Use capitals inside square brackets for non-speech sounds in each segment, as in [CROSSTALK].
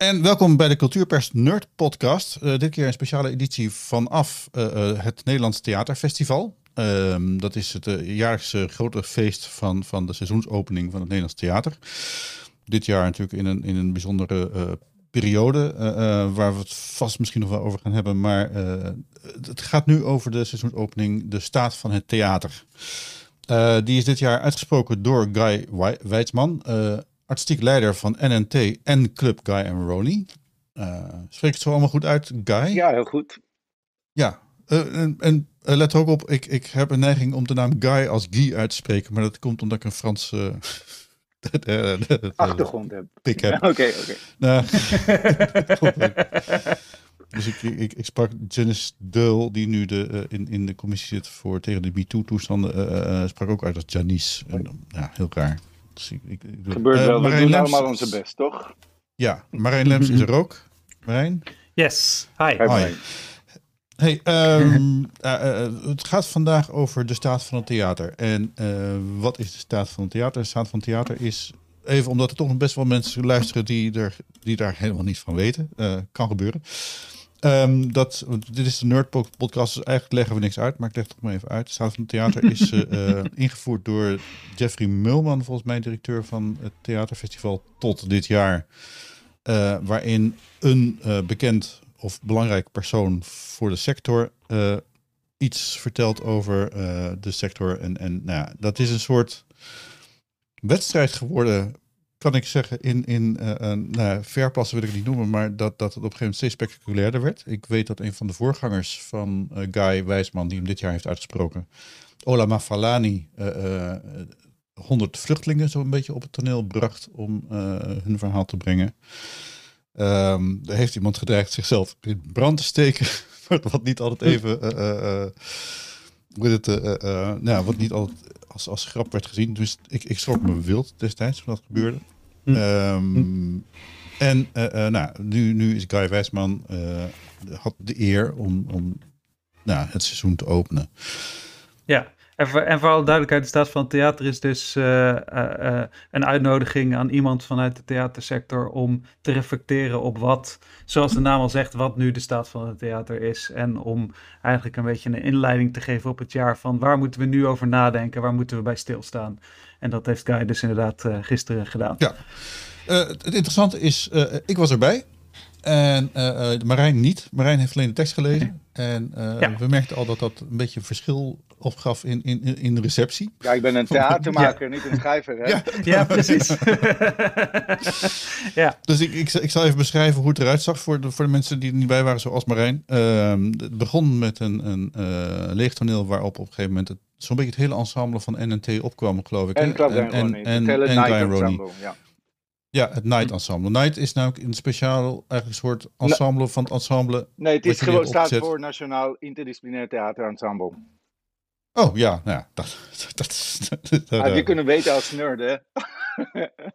En welkom bij de Cultuurpers Nerd Podcast. Uh, dit keer een speciale editie vanaf uh, uh, het Nederlands Theaterfestival. Ehm, dat is het jaarlijkse grote feest van, van de seizoensopening van het Nederlands Theater. Dit jaar natuurlijk in een, in een bijzondere periode, waar we het vast misschien nog wel over gaan hebben. Maar het gaat nu over de seizoensopening, de staat van het theater. die is dit jaar uitgesproken door Guy Weidsman artistiek leider van NNT en Club Guy en Ronnie. Uh, spreek het zo allemaal goed uit, Guy? Ja, heel goed. Ja, uh, en, en uh, let ook op, ik, ik heb een neiging om de naam Guy als Guy uit te spreken, maar dat komt omdat ik een Franse [LAUGHS] achtergrond heb. Pik heb. [LAUGHS] Oké, oké. Nou, [LAUGHS] dus ik, ik, ik sprak Janice Deul, die nu de, in, in de commissie zit voor tegen de MeToo-toestanden, sprak ook uit als Janice. En, ja, heel raar. Dus ik, ik, ik Gebeurt uh, wel, Marijn we doen Lems allemaal onze best, toch? Ja, Marijn Lems is er ook. Marijn? Yes, hi. Hi. Hey, um, uh, uh, het gaat vandaag over de staat van het theater. En wat is de staat van het theater? De staat van het theater is, even omdat er toch nog best wel mensen luisteren die, er, die daar helemaal niet van weten. kan gebeuren. Um, dat, dit is de Nerd Podcast, dus eigenlijk leggen we niks uit, maar ik leg het toch maar even uit. De staat van het theater is uh, [LAUGHS] ingevoerd door Jeffrey Mulman, volgens mij directeur van het theaterfestival tot dit jaar. Uh, waarin een uh, bekend of belangrijk persoon voor de sector iets vertelt over de sector. En, en nou ja, dat is een soort wedstrijd geworden kan ik zeggen, in, in uh, nou, wil ik het niet noemen, maar dat, dat het op een gegeven moment steeds spectaculairder werd. Ik weet dat een van de voorgangers van uh, Guy Wijsman, die hem dit jaar heeft uitgesproken, Ola Mafalani, uh, 100 vluchtelingen zo een beetje op het toneel bracht om hun verhaal te brengen. Um, heeft iemand gedreigd zichzelf in brand te steken, [LAUGHS] wat niet altijd even, het, nou, wat niet altijd als, als grap werd gezien. Dus ik, ik schrok me wild destijds toen dat gebeurde. Hm. Um, hm. En uh, nou, nu, nu is Guy Wijsman uh, had de eer om, om nou, het seizoen te openen. Ja, en voor, en voor alle duidelijkheid, de staat van het theater is dus uh, uh, een uitnodiging aan iemand vanuit de theatersector om te reflecteren op wat, zoals de naam al zegt, wat nu de staat van het theater is. En om eigenlijk een beetje een inleiding te geven op het jaar van waar moeten we nu over nadenken, waar moeten we bij stilstaan. En dat heeft Guy dus inderdaad uh, gisteren gedaan. Ja, het interessante is, ik was erbij. En uh, Marijn niet. Marijn heeft alleen de tekst gelezen. En uh, we merkten al dat dat een beetje verschil opgaf in, in, in de receptie. Ja, ik ben een [LAUGHS] theatermaker, niet een schrijver. Hè? Ja. ja, [LAUGHS] precies. [LAUGHS] ja. Dus ik, ik, ik zal even beschrijven hoe het eruit zag voor de, voor de mensen die er niet bij waren, zoals Marijn. Uh, het begon met een, een uh, leeg toneel waarop op een gegeven moment zo'n beetje het hele ensemble van NNT opkwam, geloof ik. En Club en, en, en, en, en Ronnie. Ja. Ja, het Night Ensemble. Night is namelijk een speciaal eigenlijk soort ensemble van het ensemble. Nee, het is gewoon staat voor Nationaal Interdisciplinair Theater Ensemble. Oh ja, nou ja, dat, [LAUGHS] dat, dat, dat Had je kunnen weten als nerd, hè? [LAUGHS]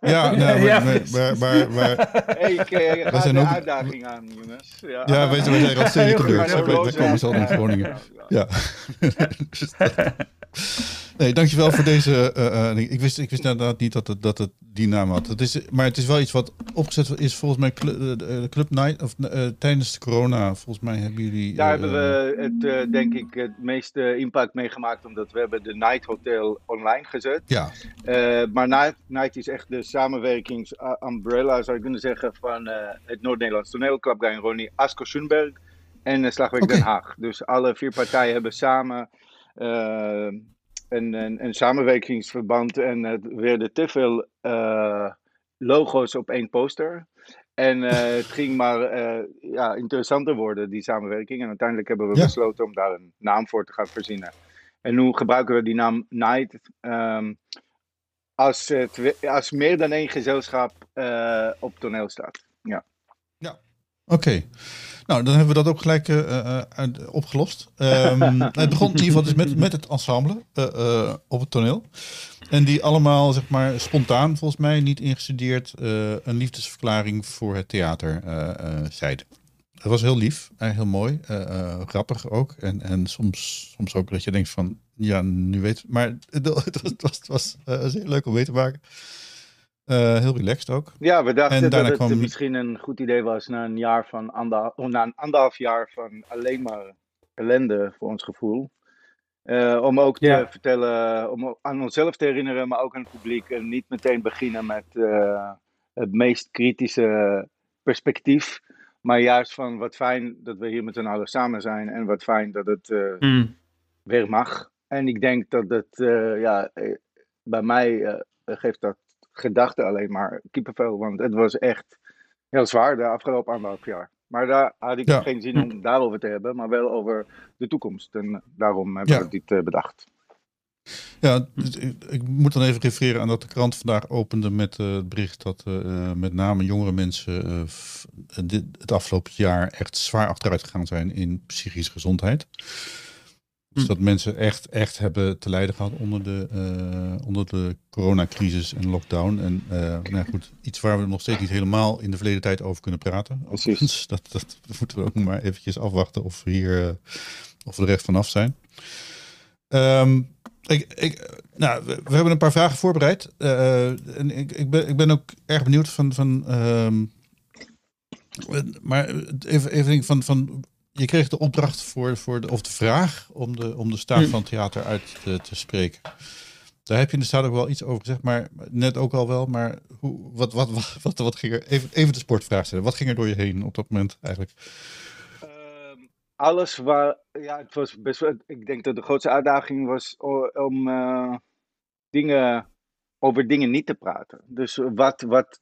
Ja, nou, [LAUGHS] ja, maar, maar, maar, maar, hey, ik uh, ga de ook... uitdaging aan, jongens. Ja, ja weet je, wij zijn al nerds. Wij komen zo in Groningen. Ja. Nee, dankjewel voor deze. Uh, ik, wist, ik wist inderdaad niet dat het, dat het die naam had. Het is, maar het is wel iets wat opgezet is volgens mij Club, Club Night. Of tijdens de corona, volgens mij hebben jullie. Daar hebben we het, denk ik, het meeste impact meegemaakt. Omdat we hebben de Night Hotel online gezet. Ja. maar Night, Night is echt de samenwerkingsumbrella, zou je kunnen zeggen, van het Noord-Nederlands toneel. Club Guy Ronnie, Asko Schoenberg en Slagwerk okay. Den Haag. Dus alle vier partijen hebben samen een, een, een samenwerkingsverband en het werden te veel uh, logo's op één poster. En uh, [LAUGHS] het ging maar uh, ja, interessanter worden, die samenwerking. En uiteindelijk hebben we ja. besloten om daar een naam voor te gaan verzinnen. En nu gebruiken we die naam Night um, als, als meer dan één gezelschap op toneel staat. Ja. Oké. Okay. Nou, dan hebben we dat ook gelijk uh, uh, opgelost. Um, [LAUGHS] het begon in ieder geval dus met, met het ensemble uh, op het toneel. En die allemaal, zeg maar, spontaan, volgens mij, niet ingestudeerd, een liefdesverklaring voor het theater zeiden. Het was heel lief, heel mooi, grappig ook. En, en soms, soms ook dat je denkt van, ja, nu weet Maar het, was, het was, het was heel leuk om mee te maken. Uh, heel relaxed ook. Ja, we dachten dat het kwam... misschien een goed idee was na een jaar van anderhalf, na een anderhalf jaar van alleen maar ellende voor ons gevoel. Uh, om ook te vertellen, om aan onszelf te herinneren, maar ook aan het publiek. En niet meteen beginnen met uh, het meest kritische perspectief. Maar juist van wat fijn dat we hier met z'n allen samen zijn. En wat fijn dat het uh, mm. weer mag. En ik denk dat het, ja, bij mij geeft dat gedachte alleen maar kippenvel. Want het was echt heel zwaar de afgelopen anderhalf jaar. Maar daar had ik geen zin om daarover te hebben, maar wel over de toekomst. En daarom hebben we dit uh, bedacht. Ja, dus ik, moet dan even refereren aan dat de krant vandaag opende met uh, het bericht dat uh, met name jongere mensen dit, het afgelopen jaar echt zwaar achteruit gegaan zijn in psychische gezondheid. Dus hm. dat mensen echt, echt hebben te lijden gehad onder de, uh, onder de coronacrisis en lockdown. En uh, nou goed, iets waar we nog steeds niet helemaal in de verleden tijd over kunnen praten. Precies. [LAUGHS] Dat, dat [LAUGHS] moeten we ook maar eventjes afwachten of we hier uh, of we er echt vanaf zijn. Um, ik, ik, nou, we, we, hebben een paar vragen voorbereid. en ik, ik, ben, ik ben ook erg benieuwd van. van um, maar even, even van, van je kreeg de opdracht voor, voor de, of de vraag om de, om de staat hm. van het theater uit te, te spreken. Daar heb je in de staat ook wel iets over gezegd, maar net ook al wel. Maar hoe, wat, wat, wat, wat, wat ging er, even, even de sportvraag stellen. Wat ging er door je heen op dat moment eigenlijk? Uh, alles waar, ja, het was best wel, ik denk dat de grootste uitdaging was om uh, dingen, over dingen niet te praten. Dus wat, wat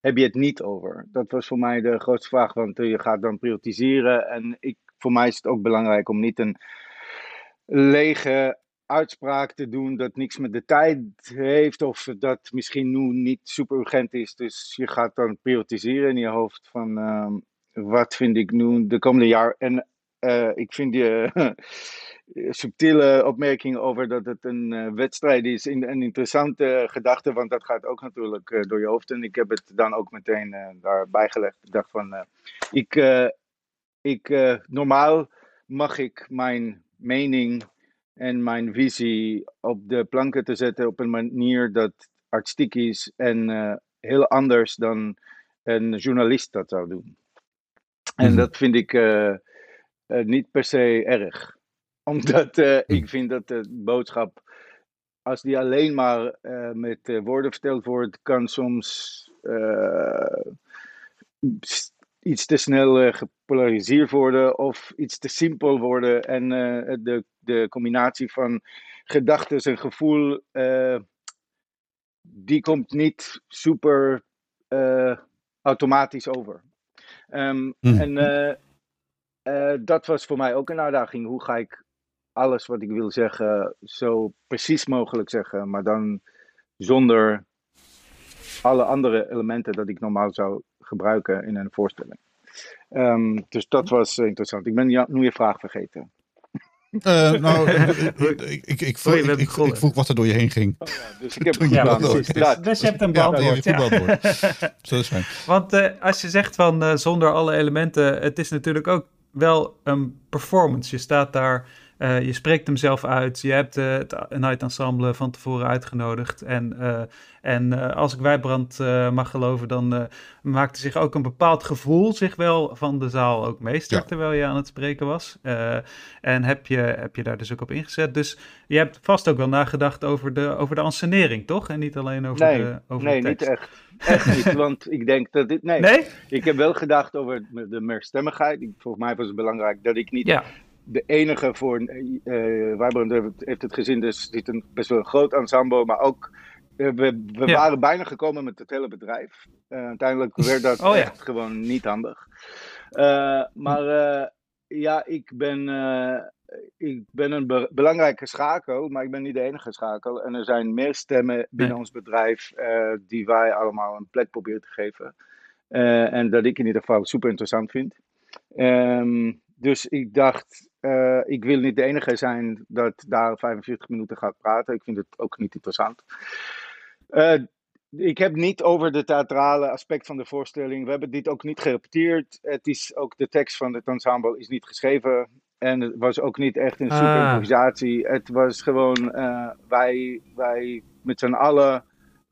heb je het niet over? Dat was voor mij de grootste vraag, want je gaat dan prioritiseren. En ik, voor mij is het ook belangrijk om niet een lege uitspraak te doen dat niks met de tijd heeft of dat misschien nu niet super urgent is. Dus je gaat dan prioritiseren in je hoofd van uh, wat vind ik nu de komende jaar. En uh, ik vind je [LAUGHS] subtiele opmerking over dat het een uh, wedstrijd is. Een interessante gedachte, want dat gaat ook natuurlijk door je hoofd. En ik heb het dan ook meteen daarbij gelegd. Ik dacht van, ik, ik, normaal mag ik mijn mening en mijn visie op de planken te zetten op een manier dat artistiek is en heel anders dan een journalist dat zou doen. En mhm. dat vind ik niet per se erg [LAUGHS] omdat uh, ik vind dat de boodschap, als die alleen maar uh, met uh, woorden verteld wordt, kan soms iets te snel gepolariseerd worden of iets te simpel worden. En de, de combinatie van gedachten en gevoel, die komt niet super automatisch over. Um, En dat was voor mij ook een uitdaging. Hoe ga ik alles wat ik wil zeggen zo precies mogelijk zeggen, maar dan zonder alle andere elementen dat ik normaal zou gebruiken in een voorstelling. Um, dus dat was interessant. Ik ben nu je vraag vergeten. Uh, nou, [LAUGHS] ik, ik, ik, vroeg, ik, ik, vroeg wat er door je heen ging. Oh, ja, dus ik heb ja, Dus je hebt een beantwoord. Ja, ja. Zo [LAUGHS] is fijn. Want uh, als je zegt van uh, zonder alle elementen, het is natuurlijk ook wel een performance. Je staat daar uh, je spreekt hem zelf uit. Je hebt uh, het Night Ensemble van tevoren uitgenodigd. En, uh, en als ik Wijbrand mag geloven, dan maakte zich ook een bepaald gevoel zich wel van de zaal ook meester terwijl je aan het spreken was. en heb je, heb je daar dus ook op ingezet. Dus je hebt vast ook wel nagedacht over de, over de ansenering, toch? En niet alleen over nee, de over Nee, de niet echt. Echt niet, [LAUGHS] want ik denk dat dit... Nee, nee? ik heb wel gedacht over de meerstemmigheid. Volgens mij was het belangrijk dat ik niet ja de enige voor. Uh, heeft het gezin, dus zit een best wel een groot ensemble, maar ook. Uh, we we waren bijna gekomen met het hele bedrijf. Uh, uiteindelijk [LAUGHS] werd dat oh, echt gewoon niet handig. maar ja, ik ben, ik ben een be belangrijke schakel, maar ik ben niet de enige schakel. En er zijn meer stemmen binnen ons bedrijf die wij allemaal een plek proberen te geven. en dat ik in ieder geval super interessant vind. Um, dus ik dacht, uh, ik wil niet de enige zijn dat daar 45 minuten gaat praten. Ik vind het ook niet interessant. Uh, ik heb niet over de theatrale aspect van de voorstelling. We hebben dit ook niet gerepeteerd. Het is ook de tekst van het ensemble is niet geschreven. En het was ook niet echt een super ah. improvisatie. Het was gewoon uh, wij, wij met z'n allen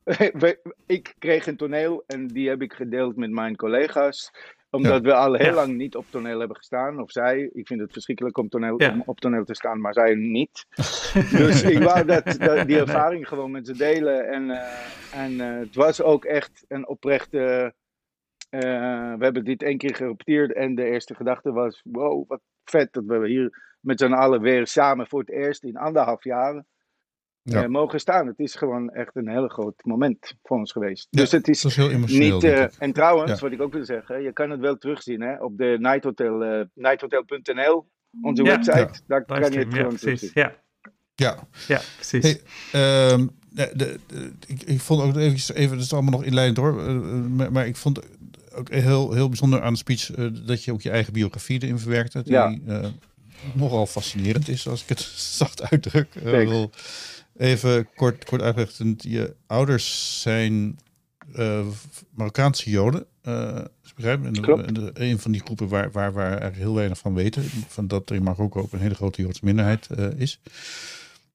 [LAUGHS] ik kreeg een toneel en die heb ik gedeeld met mijn collega's omdat we al heel Ja. lang niet op toneel hebben gestaan. Of zij. Ik vind het verschrikkelijk om, toneel, Ja. om op toneel te staan, maar zij niet. [LAUGHS] dus ik wou dat, dat- die ervaring gewoon met ze delen. En, eh, en eh, het was ook echt een oprechte. eh, we hebben dit één keer gerepeteerd. En de eerste gedachte was: wow, wat vet dat we hier met z'n allen weer samen voor het eerst in anderhalf jaar. Ja. eh, mogen staan. Het is gewoon echt een heel groot moment voor ons geweest. Ja, dus het is heel niet, eh, en trouwens, Ja. wat ik ook wil zeggen, je kan het wel terugzien hè, op de Night Hotel, eh, nighthotel.nl, onze Ja. website. Ja. Daar kan je het gewoon precies. terugzien. Ja, ja. ja, precies. Hey, Ehm, de, de, de- ik, ik vond ook even, even, dat is allemaal nog inleidend hoor, eh, eh, maar, maar ik vond ook heel, heel bijzonder aan de speech dat je ook je eigen biografie erin verwerkte, die Ja. eh, nogal fascinerend is, als ik het [LAUGHS] zacht uitdruk. Wil even kort, kort uitleggen, je ouders zijn eh, Marokkaanse Joden, eh, is begrijp? En de- Klopt. en de- een van die groepen waar, waar, waar eigenlijk heel weinig van weten, van dat er in Marokko ook een hele grote Joodse minderheid eh, is.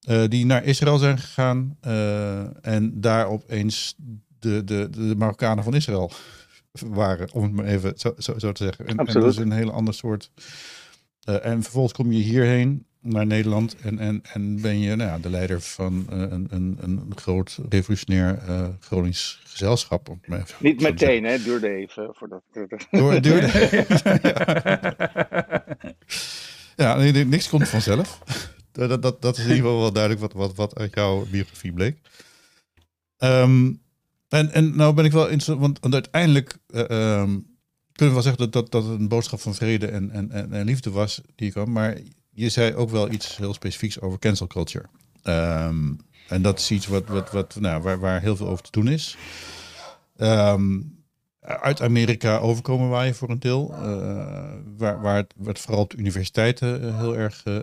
Eh, die naar Israël zijn gegaan eh, en daar opeens de, de, de Marokkanen van Israël [LAUGHS] waren, om het maar even zo, zo, zo te zeggen. En, en Absoluut. dus een hele ander soort. eh, en vervolgens kom je hierheen naar Nederland en, en, en ben je nou ja, de leider van eh, een, een, een groot revolutionair eh Gronings gezelschap. Om Niet te meteen, hè, duurde even voordat. Door, duurde. [LAUGHS] ja, [LAUGHS] niks komt vanzelf. Dat, dat, dat, is in ieder geval wel duidelijk wat, wat, wat uit jouw biografie bleek. Ehm, en, en nou ben ik wel interessant, want, want uiteindelijk eh, ehm, kunnen we wel zeggen dat, dat, dat een boodschap van vrede en, en, en, en liefde was die kwam. Maar je zei ook wel iets heel specifieks over cancel culture. Ehm, en dat is iets wat, wat, wat, nou, waar, waar heel veel over te doen is. Ehm, uit Amerika overkomen waaien voor een deel. eh, waar, waar, het, vooral op de universiteiten eh, heel erg eh,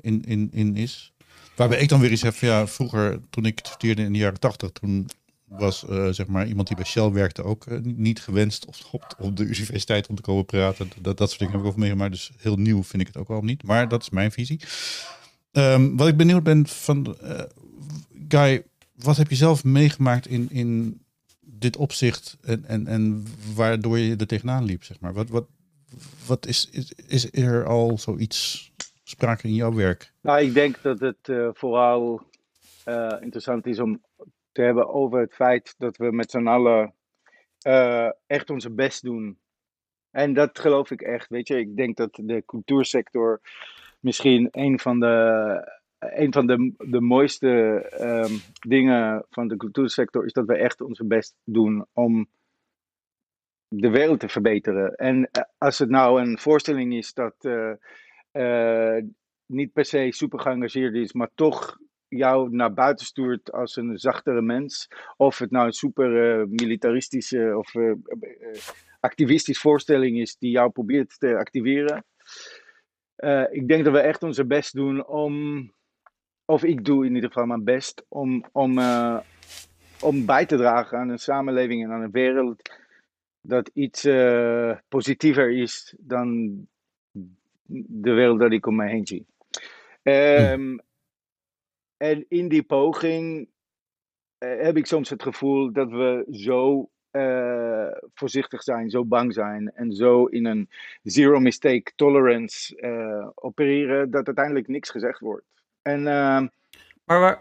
in, in, in is. Waarbij ik dan weer eens heb van ja, vroeger toen ik studeerde in de jaren tachtig, toen was eh, zeg maar iemand die bij Shell werkte ook eh, niet gewenst op, op, op de [LAUGHS] universiteit om te komen praten. Dat, dat soort dingen heb ik over meegemaakt. Dus heel nieuw vind ik het ook wel niet. Maar dat is mijn visie. Ehm, wat ik benieuwd ben van eh, Guy, wat heb je zelf meegemaakt in, in dit opzicht en, en, en waardoor je er tegenaan liep, zeg maar? Wat, wat, wat is, is, is er al zoiets sprake in jouw werk? Nou, ik denk dat het vooral interessant is om te hebben over het feit dat we met z'n allen eh, echt onze best doen. En dat geloof ik echt. Weet je, ik denk dat de cultuursector misschien een van de, een van de, de mooiste ehm, dingen van de cultuursector is dat we echt onze best doen om de wereld te verbeteren. En eh, als het nou een voorstelling is dat eh, niet per se super geëngageerd is, maar toch jou naar buiten stuurt als een zachtere mens. Of het nou een super eh, militaristische of eh, eh, activistisch voorstelling is die jou probeert te activeren. Ik denk dat we echt onze best doen om, of ik doe in ieder geval mijn best, om, om, om bij te dragen aan een samenleving en aan een wereld dat iets positiever is dan de wereld dat ik om mij heen zie. Ehm, En in die poging eh, heb ik soms het gevoel dat we zo eh, voorzichtig zijn, zo bang zijn en zo in een zero mistake tolerance eh, opereren dat uiteindelijk niks gezegd wordt. En ehm, Maar waar...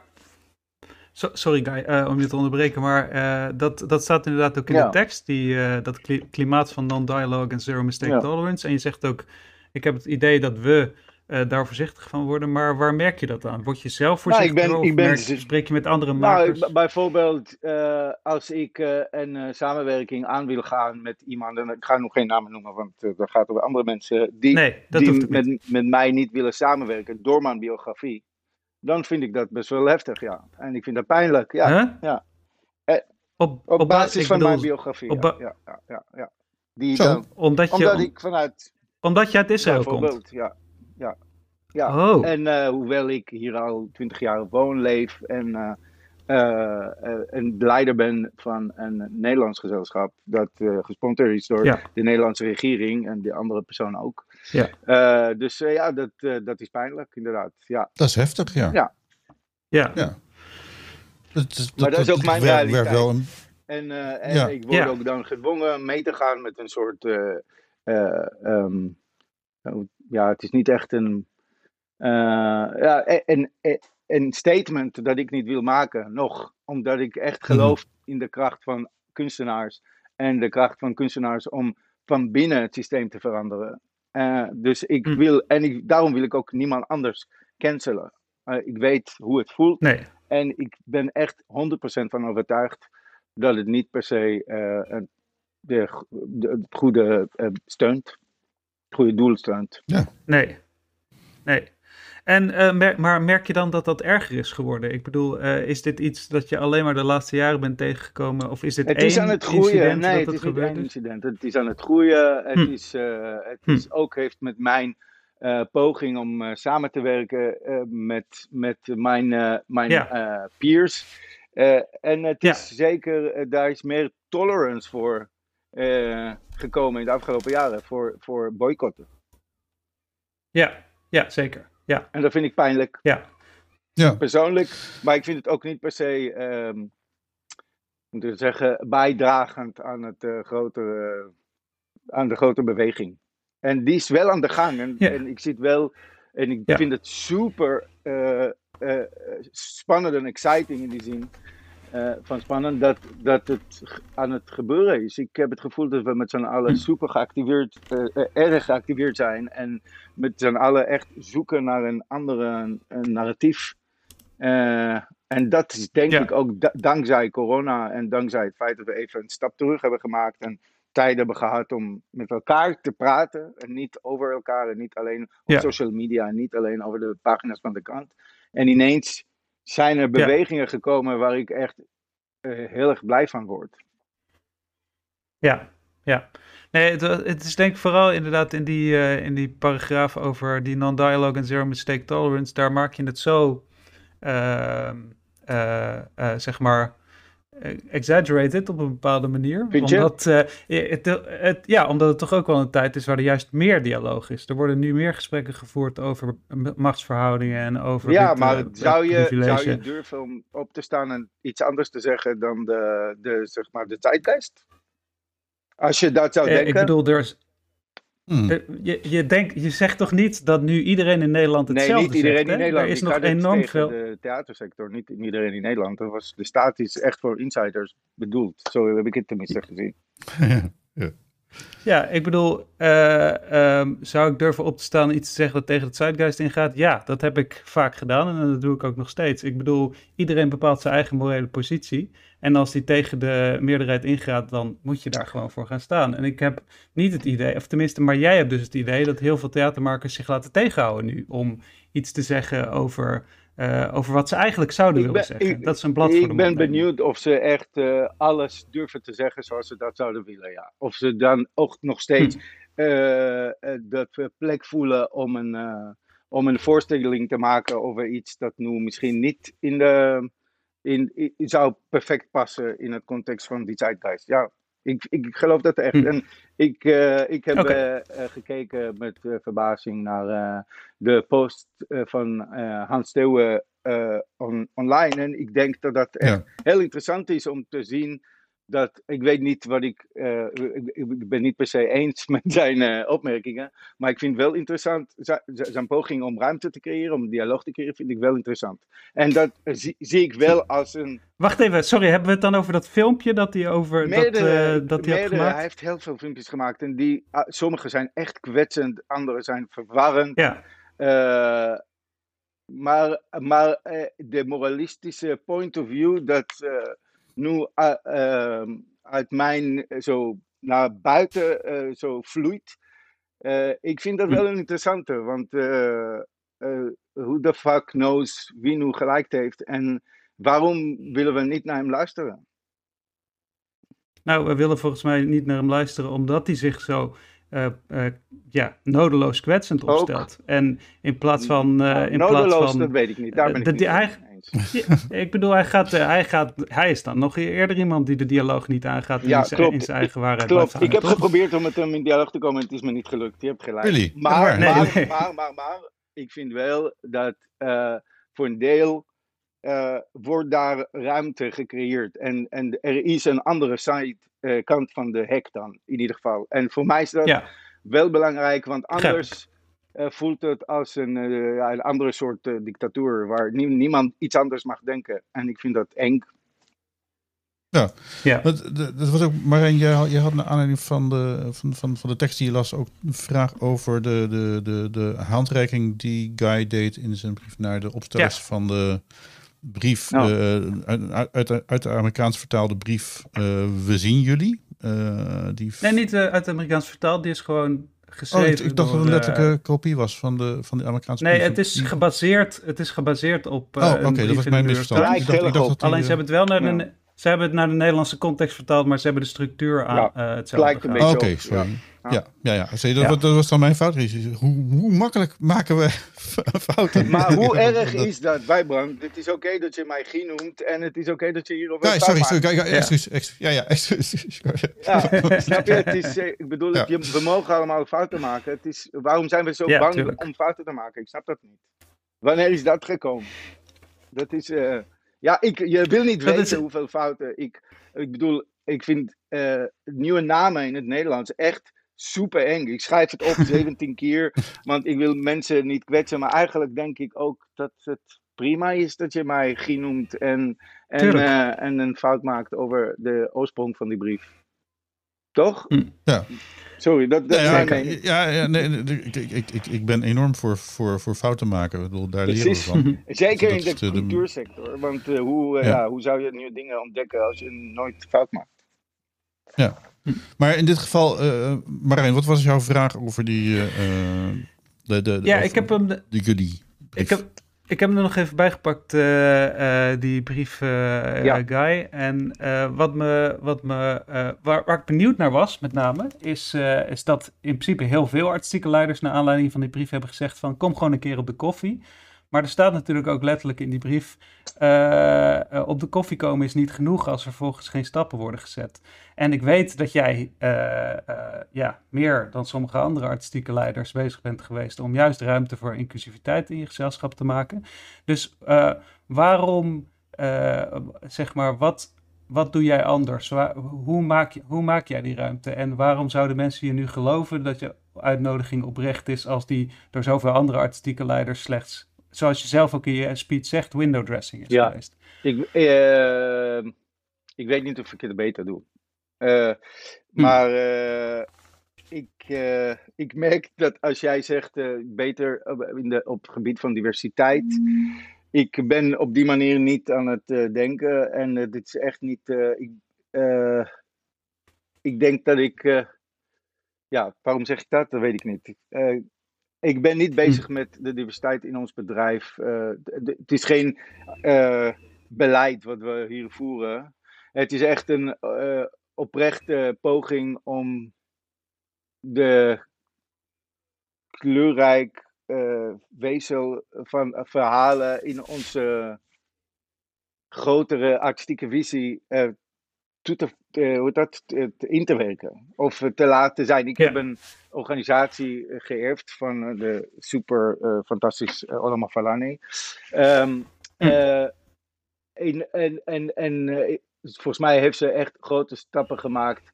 So- sorry Guy, om je te onderbreken, maar dat, dat staat inderdaad ook in Ja. de tekst, die, dat kli- klimaat van non-dialogue en zero mistake Ja. tolerance. En je zegt ook, ik heb het idee dat we eh, daar voorzichtig van worden, maar waar merk je dat aan? Word je zelf Nou, ik ben- of ik ben- merk- spreek je met andere Nou, makers? bijvoorbeeld eh, als ik eh, een eh, samenwerking aan wil gaan met iemand, en ik ga nog geen namen noemen, want dat gaat over andere mensen die, nee, die met, met mij niet willen samenwerken door mijn biografie, dan vind ik dat best wel heftig, ja. En ik vind dat pijnlijk, ja. Huh? ja. Eh, Op, Op, ba- basis van bedoel, mijn biografie, op ja. ba- ja, ja, ja, ja. Die Zo. dan, Omdat, je, omdat om- ik vanuit, omdat je uit Israël komt. ja, ja, ja. Oh, En eh, hoewel ik hier al twintig jaar woon, leef en eh, eh, een leider ben van een Nederlands gezelschap dat eh gesponsord is door Ja. de Nederlandse regering en de andere persoon ook. Ja. Eh, dus eh, ja, dat, eh, dat is pijnlijk inderdaad. Ja. Dat is heftig, ja. Ja. ja. Ja. maar dat is ook mijn realiteit. Wel een... En, uh, en ik word ook dan gedwongen mee te gaan met een soort. Uh, um, ja, het is niet echt een. ja, een, een statement dat ik niet wil maken, nog. Omdat ik echt mhm. geloof in de kracht van kunstenaars. En de kracht van kunstenaars om van binnen het systeem te veranderen. dus ik mhm. wil, en ik, daarom wil ik ook niemand anders cancelen. ik weet hoe het voelt. Nee. En ik ben echt 100% van overtuigd dat het niet per se de, de, het goede steunt. Goede doel. Ja. Nee. Nee. En, uh, maar merk je dan dat dat erger is geworden? Ik bedoel, is dit iets dat je alleen maar de laatste jaren bent tegengekomen? Of is dit het is aan het groeien. Nee, het is niet één incident. Het is aan het groeien. Het, hm. is, het hm. is ook heeft met mijn uh, poging om uh, samen te werken uh, met, met mijn, mijn ja. peers. en het is zeker, daar is meer tolerance voor gekomen in de afgelopen jaren, voor, voor boycotten. Ja, ja, zeker. Ja. En dat vind ik pijnlijk. Ja. ja. Persoonlijk, maar ik vind het ook niet per se, um, moet ik zeggen, bijdragend aan, het, grotere, aan de grote beweging. En die is wel aan de gang. En, en ik zit wel. En ik vind het super uh, uh, spannend en exciting in die zin. Uh, van spannend dat, dat het aan het gebeuren is. Ik heb het gevoel dat we met z'n allen hm. super geactiveerd, erg geactiveerd zijn. En met z'n allen echt zoeken naar een andere een narratief. en dat is denk ik ook dankzij corona en dankzij het feit dat we even een stap terug hebben gemaakt. En tijd hebben gehad om met elkaar te praten. En niet over elkaar en niet alleen op social media en niet alleen over de pagina's van de krant. En ineens zijn er bewegingen gekomen waar ik echt uh, heel erg blij van word. Ja, ja. Nee, het, het, is denk ik vooral inderdaad in die, uh, in die paragraaf over die non-dialogue en zero mistake tolerance. Daar maak je het zo, uh, zeg maar, exaggerated op een bepaalde manier. Omdat, uh, het, het, ja, omdat het toch ook wel een tijd is waar er juist meer dialoog is. Er worden nu meer gesprekken gevoerd over machtsverhoudingen en over. Ja, maar zou, je, zou je durven om op te staan en iets anders te zeggen dan de, de, zeg maar de tijdgeest? Als je dat zou denken. Ik bedoel, er is, Hmm. Eh, je, je, denkt, je zegt toch niet dat nu iedereen in Nederland hetzelfde zegt? Nee, niet iedereen zegt, in Nederland. Er is nog enorm veel. de theatersector, niet iedereen in Nederland. Dat was, de staat is echt voor insiders bedoeld. Zo heb ik het tenminste gezien. [LAUGHS] ja. Ja, ik bedoel, uh, um, zou ik durven op te staan iets te zeggen dat tegen het Zeitgeist ingaat? Ja, dat heb ik vaak gedaan en dat doe ik ook nog steeds. Ik bedoel, iedereen bepaalt zijn eigen morele positie. En als die tegen de meerderheid ingaat, dan moet je daar gewoon voor gaan staan. En ik heb niet het idee, of tenminste, maar jij hebt dus het idee dat heel veel theatermakers zich laten tegenhouden nu om iets te zeggen over uh, over wat ze eigenlijk zouden willen zeggen. dat is een blad Ik ben benieuwd of ze echt uh, alles durven te zeggen zoals ze dat zouden willen. Ja. Of ze dan ook nog steeds hm. uh, dat plek voelen om een, om een voorstelling te maken over iets dat nu misschien niet in de. In, in, zou perfect passen in het context van die zeitgeist. Ja, ik, ik geloof dat echt. Hm. En ik, uh, ik heb okay. uh, uh, gekeken met verbazing naar de post van Hans Steeuwen on, online. En ik denk dat dat echt ja. heel interessant is om te zien dat ik weet niet wat ik, uh, ik, ik, ben niet per se eens [LAUGHS] met zijn uh, opmerkingen, maar ik vind wel interessant, zijn poging om ruimte te creëren, om dialoog te creëren, vind ik wel interessant. En dat zie, zie, ik wel als een... Wacht even, sorry, hebben we het dan over dat filmpje dat hij over meerdere, dat, uh, dat hij meerdere, Hij heeft heel veel filmpjes gemaakt en die, uh, sommige zijn echt kwetsend, andere zijn verwarrend. Ja. maar maar de moralistische point of view dat nu uh, uit mijn eh, zo naar buiten uh, zo vloeit. Ik vind dat wel een interessante, want hoe de fuck knows wie nu gelijk heeft en waarom willen we niet naar hem luisteren? Nou, we willen volgens mij niet naar hem luisteren omdat hij zich zo uh, uh, ja, nodeloos kwetsend opstelt. Ook. En in plaats van. Uh, in nodeloos, plaats van, dat weet ik niet. Daar ben ik niet [LAUGHS] ik bedoel, hij, gaat, hij, gaat, hij is dan nog eerder iemand die de dialoog niet aangaat en ja, in, zijn, in zijn eigen waarheid klopt. Hangen, ik heb toch? geprobeerd om met hem in dialoog te komen en het is me niet gelukt. Je hebt gelijk. Really? Maar, nee, maar, nee. maar, maar, maar, ik vind wel dat uh, voor een deel eh, wordt daar ruimte gecreëerd. En, en er is een andere side, eh, kant van de hek dan, in ieder geval. En voor mij is dat Ja, wel belangrijk, want anders eh, voelt het als een, eh, ja, een andere soort eh, dictatuur, waar nie- niemand iets anders mag denken. En ik vind dat eng. ja. Dat, dat dat was ook, Marijn, jij, had- jij had naar aanleiding van de, van, van, van de tekst die je las ook een vraag over de, de, de, de handreiking die Guy deed in zijn brief naar de opstellers van de brief, Ja. eh, uit, uit, uit de Amerikaans vertaalde brief, eh, we zien jullie. Eh, die Nee, niet uit het Amerikaans vertaald. Die is gewoon Oh, ik, ik dacht dat het een eh, letterlijke kopie was van de, van de Amerikaanse Nee, brief. het is gebaseerd, het is gebaseerd op. eh, Oh, een oké, dat was mijn misverstand. Ja. Ik dacht, ik dacht dat die, Alleen ze eh, hebben het wel naar Ja. Ze hebben het naar de Nederlandse context vertaald, maar ze hebben de structuur aan Ja, eh, hetzelfde. lijkt een gehouden. Oké, beetje op, sorry. ja. Ja, ja, ja. Zie je, Dat, Ja. was- dat was dan mijn fout. Hoe, hoe makkelijk maken we [LAUGHS] fouten? Maar hoe [LAUGHS] erg Dat- is dat, Wijbrand? Het is oké dat je mij Guy noemt en het is oké dat je hierover Ja, een sorry, sorry. maakt. Ja, ja, excuus, excuus. Ja, ja, excuus. [LAUGHS] Ja, snap je? Het is, eh, ik bedoel, Ja. je- we mogen allemaal fouten maken. Het is, waarom zijn we zo Ja, bang tuurlijk. om fouten te maken? Ik snap dat niet. Wanneer is dat gekomen? Dat is, eh, ja, ik, je wil niet weten is- hoeveel fouten. Ik, ik bedoel, ik vind eh, nieuwe namen in het Nederlands echt super eng. Ik schrijf het op [LAUGHS] 17 keer, want ik wil mensen niet kwetsen. Maar eigenlijk denk ik ook dat het prima is dat je mij Guy noemt en, en, eh, en een fout maakt over de oorsprong van die brief. Toch? Hm. Ja. Sorry, dat, dat Ja, is ja, mijn ja, ja, nee, nee, ik, ik, ik, ik, ik ben enorm voor, voor, voor fouten maken. Ik bedoel, daar leren we van. [LAUGHS] Zeker Dat in de is de- cultuursector. Want eh, hoe, eh, Ja. ja. hoe zou je nieuwe dingen ontdekken als je nooit fout maakt? Maar in dit geval, eh Marijn, wat was jouw vraag over die... eh, eh, de, de, de- Ja, over ik heb hem. de- De goodie. Ik heb, ik heb hem er nog even bijgepakt, eh, eh, die brief, eh, Ja. Guy. En wat me, wat me, waar, waar ik benieuwd naar was, met name, is, is dat in principe heel veel artistieke leiders naar aanleiding van die brief hebben gezegd van kom gewoon een keer op de koffie. Maar er staat natuurlijk ook letterlijk in die brief, eh, eh, op de koffie komen is niet genoeg als er vervolgens geen stappen worden gezet. En ik weet dat jij eh, ja, meer dan sommige andere artistieke leiders bezig bent geweest om juist ruimte voor inclusiviteit in je gezelschap te maken. Dus waarom, zeg maar, wat, wat doe jij anders? Hoe, maak hoe maak jij die ruimte? En waarom zouden mensen je nu geloven dat je uitnodiging oprecht is als die door zoveel andere artistieke leiders slechts, zoals je zelf ook in je speech zegt, window dressing is Ja. geweest? Ik, eh, ik weet niet of ik het beter doe. Eh, maar eh, ik, ik merk dat als jij zegt beter op- in de, op het gebied van diversiteit. Ik ben op die manier niet aan het denken. En dit is echt niet. ik, ik denk dat ik. ja, waarom zeg ik dat? Dat weet ik niet. Ik ben niet bezig met de diversiteit in ons bedrijf. Eh, het is geen eh, beleid wat we hier voeren. Het is echt een eh, oprechte poging om de kleurrijk weefsel van verhalen in onze grotere artistieke visie toe te, eh, hoe dat, te, in te werken. Of te laten zijn. Ik Ja. heb een organisatie geërfd van eh, de super eh, fantastisch uh, Olama Falani. Ehm, Hm. en en, en, en volgens mij heeft ze echt grote stappen gemaakt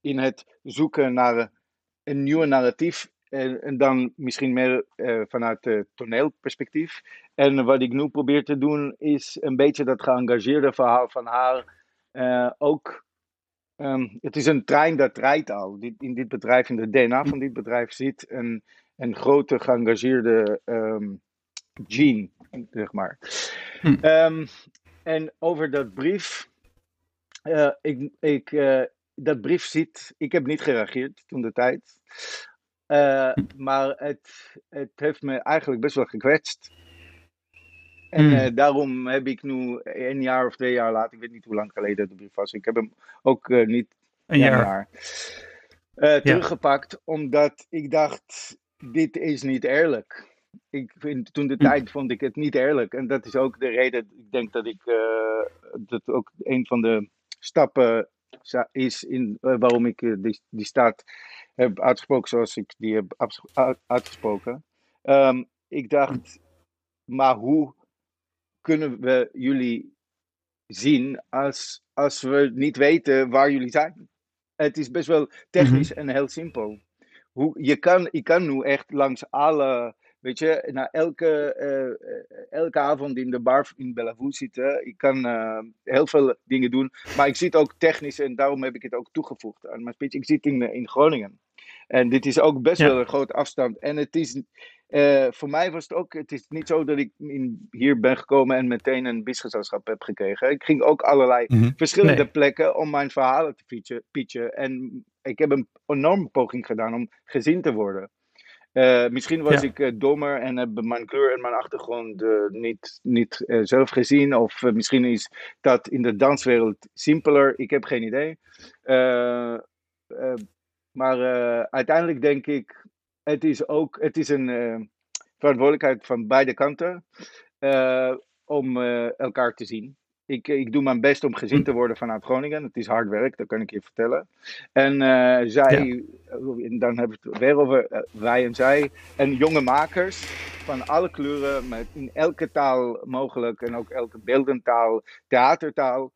in het zoeken naar een, nieuwe narratief. En, en dan misschien meer vanuit het toneelperspectief. En wat ik nu probeer te doen is een beetje dat geëngageerde verhaal van haar eh, ook. ehm, het is een trein dat rijdt al. Dit, in dit bedrijf, in de DNA van dit bedrijf zit een, een grote geëngageerde ehm, gene, zeg maar. Hm. Ehm, en over dat brief. eh, ik, ik, eh, dat brief ziet. Ik heb niet gereageerd toen de tijd. Eh, maar het, het heeft me eigenlijk best wel gekwetst. En Hmm. eh, daarom heb ik nu een jaar of twee jaar later, ik weet niet hoe lang geleden de brief was, ik heb hem ook eh, niet Een ja, jaar. eh, teruggepakt, omdat ik dacht, dit is niet eerlijk. Ik vind, toen de Hm. tijd vond ik het niet eerlijk. En dat is ook de reden, ik denk dat ik, dat ook een van de stappen is in, waarom ik die, die staat heb uitgesproken zoals ik die heb uitgesproken. Ehm, ik dacht, maar hoe kunnen we jullie zien als, als we niet weten waar jullie zijn? Het is best wel technisch en heel simpel. Hoe, je, kan, je kan nu echt langs alle, weet je, na elke, eh, eh, elke avond in de bar in Bellevue zitten. Ik kan eh, heel veel dingen doen, maar ik zit ook technisch en daarom heb ik het ook toegevoegd aan mijn speech. Ik zit in, in Groningen. En dit is ook best Ja. wel een grote afstand. En het is, eh, voor mij was het ook, het is niet zo dat ik in, hier ben gekomen en meteen een bisgezelschap heb gekregen. Ik ging ook allerlei Mhm. verschillende Nee. plekken om mijn verhalen te pitchen, pitchen. En ik heb een enorme poging gedaan om gezien te worden. Eh, misschien was Ja. ik eh, dommer en heb mijn kleur en mijn achtergrond niet, niet zelf gezien. Of misschien is dat in de danswereld simpeler. Ik heb geen idee. Maar uiteindelijk denk ik, het is ook het is een eh, verantwoordelijkheid van beide kanten eh, om eh, elkaar te zien. Ik, ik doe mijn best om gezien te worden vanuit Groningen. Het is hard werk, dat kan ik je vertellen. En zij, dan hebben we het weer over wij en zij. En jonge makers van alle kleuren, met in elke taal mogelijk. En ook elke beeldentaal, theatertaal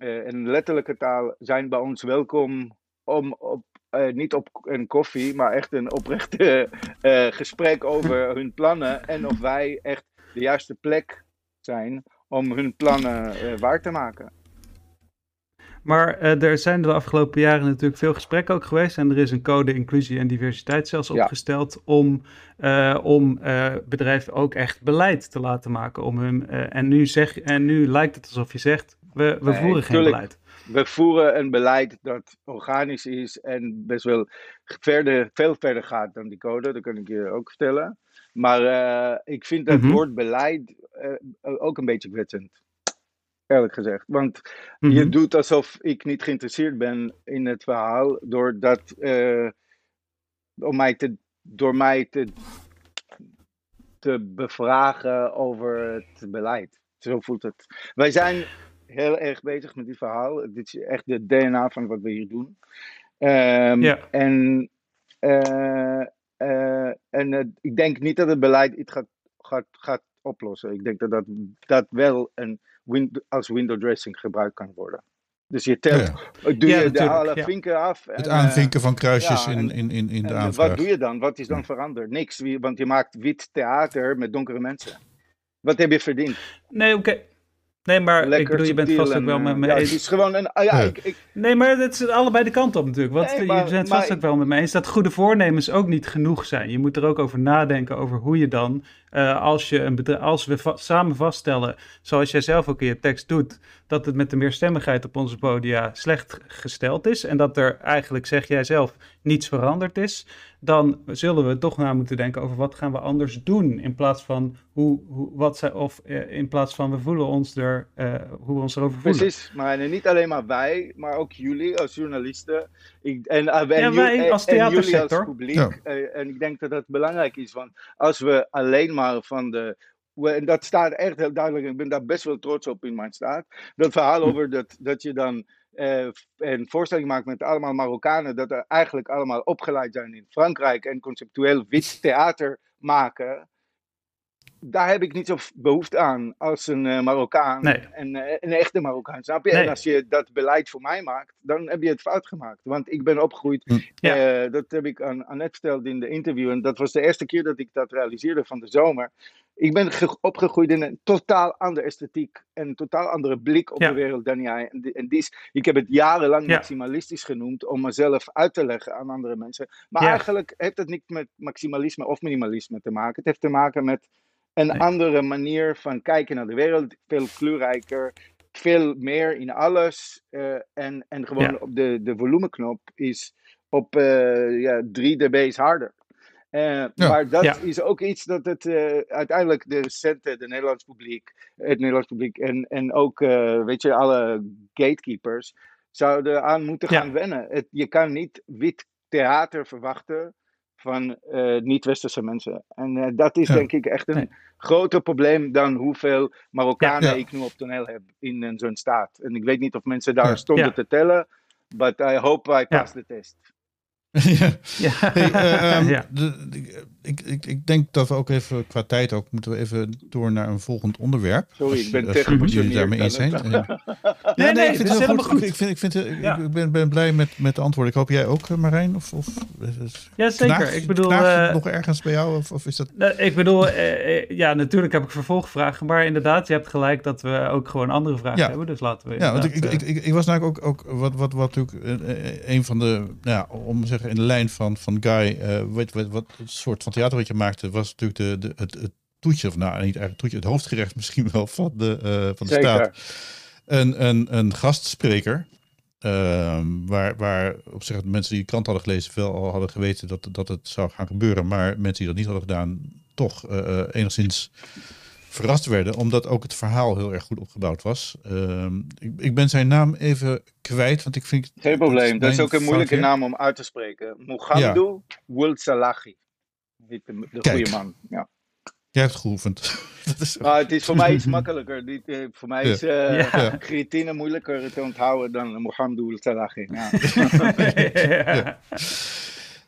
eh, en letterlijke taal zijn bij ons welkom om op, eh, niet op een koffie, maar echt een oprechte [LAUGHS] eh, gesprek over hun plannen. En of wij echt de juiste plek zijn om hun plannen eh, waar te maken. Maar er zijn de afgelopen jaren natuurlijk veel gesprekken ook geweest. En er is een code inclusie en diversiteit zelfs Ja. opgesteld om, om eh, bedrijven ook echt beleid te laten maken. Om hun, en, nu zeg, en nu lijkt het alsof je zegt, we, we Nee, voeren geen tuurlijk. beleid. We voeren een beleid dat organisch is en best wel verder, veel verder gaat dan die code, dat kan ik je ook vertellen. Maar eh, ik vind dat Mhm. woord beleid eh, ook een beetje kwetsend. Eerlijk gezegd. Want je Mhm. doet alsof ik niet geïnteresseerd ben in het verhaal door dat eh, om mij te, door mij te, te bevragen over het beleid. Zo voelt het. Wij zijn heel erg bezig met dit verhaal. Dit is echt de DNA van wat we hier doen. Ehm, Ja. En, eh, eh, en ik denk niet dat het beleid iets gaat, gaat, gaat oplossen. Ik denk dat dat, dat wel een wind, als window dressing gebruikt kan worden. Dus je telt, Ja, doe Ja, je de alle ja. vinken af. Het en, eh, aanvinken van kruisjes ja, in, en- in, in, in de en aanvraag. wat doe je dan? Wat is dan veranderd? Niks, want je maakt wit theater met donkere mensen. Wat heb je verdiend? Nee, oké. Nee, maar ik bedoel, je bent vast ook wel eh, met me ja, eens. Het is gewoon een. ah, ja, Ja. Ik, ik, Nee, maar het is allebei de kant op natuurlijk. Want Nee, je bent vast ook wel met me eens dat goede voornemens ook niet genoeg zijn. Je moet er ook over nadenken over hoe je dan, eh, als, je een bedrijf, als we va- samen vaststellen, zoals jij zelf ook in je tekst doet, dat het met de meerstemmigheid op onze podia slecht gesteld is en dat er eigenlijk, zeg jij zelf, niets veranderd is, dan zullen we toch na moeten denken over wat gaan we anders doen in plaats van hoe, hoe wat zij, of eh, in plaats van we voelen ons er, eh, hoe we ons erover voelen. Precies, maar en niet alleen maar wij, maar ook jullie als journalisten. Ik, en, en Ja, jullie- wij en- als en jullie als theatersector. publiek. Ja. Eh, en ik denk dat dat belangrijk is, want als we alleen maar van de. En dat staat echt heel duidelijk, ik ben daar best wel trots op in mijn staat. Dat verhaal over dat, dat je dan eh, een voorstelling maakt met allemaal Marokkanen, dat er eigenlijk allemaal opgeleid zijn in Frankrijk en conceptueel wit theater maken. Daar heb ik niet zo behoefte aan als een eh, Marokkaan. Nee. En, eh, een echte Marokkaan, snap je? Nee. En als je dat beleid voor mij maakt, dan heb je het fout gemaakt. Want ik ben opgegroeid, Hm. Ja. eh, dat heb ik aan Annette verteld in de interview. En dat was de eerste keer dat ik dat realiseerde van de zomer. Ik ben ge- opgegroeid in een totaal andere esthetiek en een totaal andere blik op Ja. de wereld dan jij. En, die- en die is, ik heb het jarenlang Ja. maximalistisch genoemd om mezelf uit te leggen aan andere mensen. Maar Ja. eigenlijk heeft het niet met maximalisme of minimalisme te maken. Het heeft te maken met een Nee. andere manier van kijken naar de wereld. Veel kleurrijker, veel meer in alles. eh, en, en gewoon Ja. op de, de volumeknop is op eh, ja, 3 dB's harder. Eh, Maar dat Ja. is ook iets dat het uiteindelijk de recente, de Nederlands publiek, het Nederlands publiek en, en ook, weet je, alle gatekeepers zouden aan moeten gaan wennen. Het, je kan niet wit theater verwachten van eh, niet-westerse mensen. En eh, dat is Ja. denk ik echt een Nee. groter probleem dan hoeveel Marokkanen Ja. ik nu op toneel heb in zo'n staat. En ik weet niet of mensen daar Ja. stonden Ja. te tellen, but I hope I Ja. pass the test. [LAUGHS] ja. Ja. Hey, eh, ehm, [LAUGHS] ja. de- de- ik, ik, ik denk dat we ook even qua tijd ook moeten we even door naar een volgend onderwerp. Sorry, Als- ik ben tegen jullie daarmee eens zijn. [LAUGHS] Nee, Ja, nee, ik vind het helemaal goed. Ik, vind, ik, vind, ik, Ja. ik ben, ben blij met, met de antwoorden. Ik hoop jij ook, eh, Marijn? Of, of, Ja, zeker. Ik bedoel, eh, nog ergens bij jou? Of, of is dat... Nou, ik bedoel, eh, eh, ja, natuurlijk heb ik vervolgvragen, maar inderdaad, je hebt gelijk dat we ook gewoon andere vragen Ja. hebben, dus laten we Ja, want ik, ik, ik, ik, ik was namelijk ook, ook wat, wat, wat natuurlijk eh, eh, een van de, nou ja, om te zeggen in de lijn van, van Guy, eh wat, wat, wat het soort van theater wat je maakte, was natuurlijk de, de, het, het toetje, of nou niet eigenlijk toetje, het hoofdgerecht [LAUGHS] misschien wel van de, eh, van de Zeker. staat. Een, een, een gastspreker, ehm, waar, waar op zich mensen die de krant hadden gelezen wel al hadden geweten dat, dat het zou gaan gebeuren, maar mensen die dat niet hadden gedaan, toch eh, eh, enigszins verrast werden, omdat ook het verhaal heel erg goed opgebouwd was. Ehm, ik, ik ben zijn naam even kwijt, want ik vind... Geen probleem, dat is ook een moeilijke naam om uit te spreken. Wuld Salahi. Heet De, de goede man. Ja. Jij hebt geoefend. [LAUGHS] dat is, Maar het is voor mij iets makkelijker. Die, eh, voor mij Ja. is eh Ja. creatine moeilijker te onthouden dan Mohamedou Salahi. Ja. [LAUGHS] ja.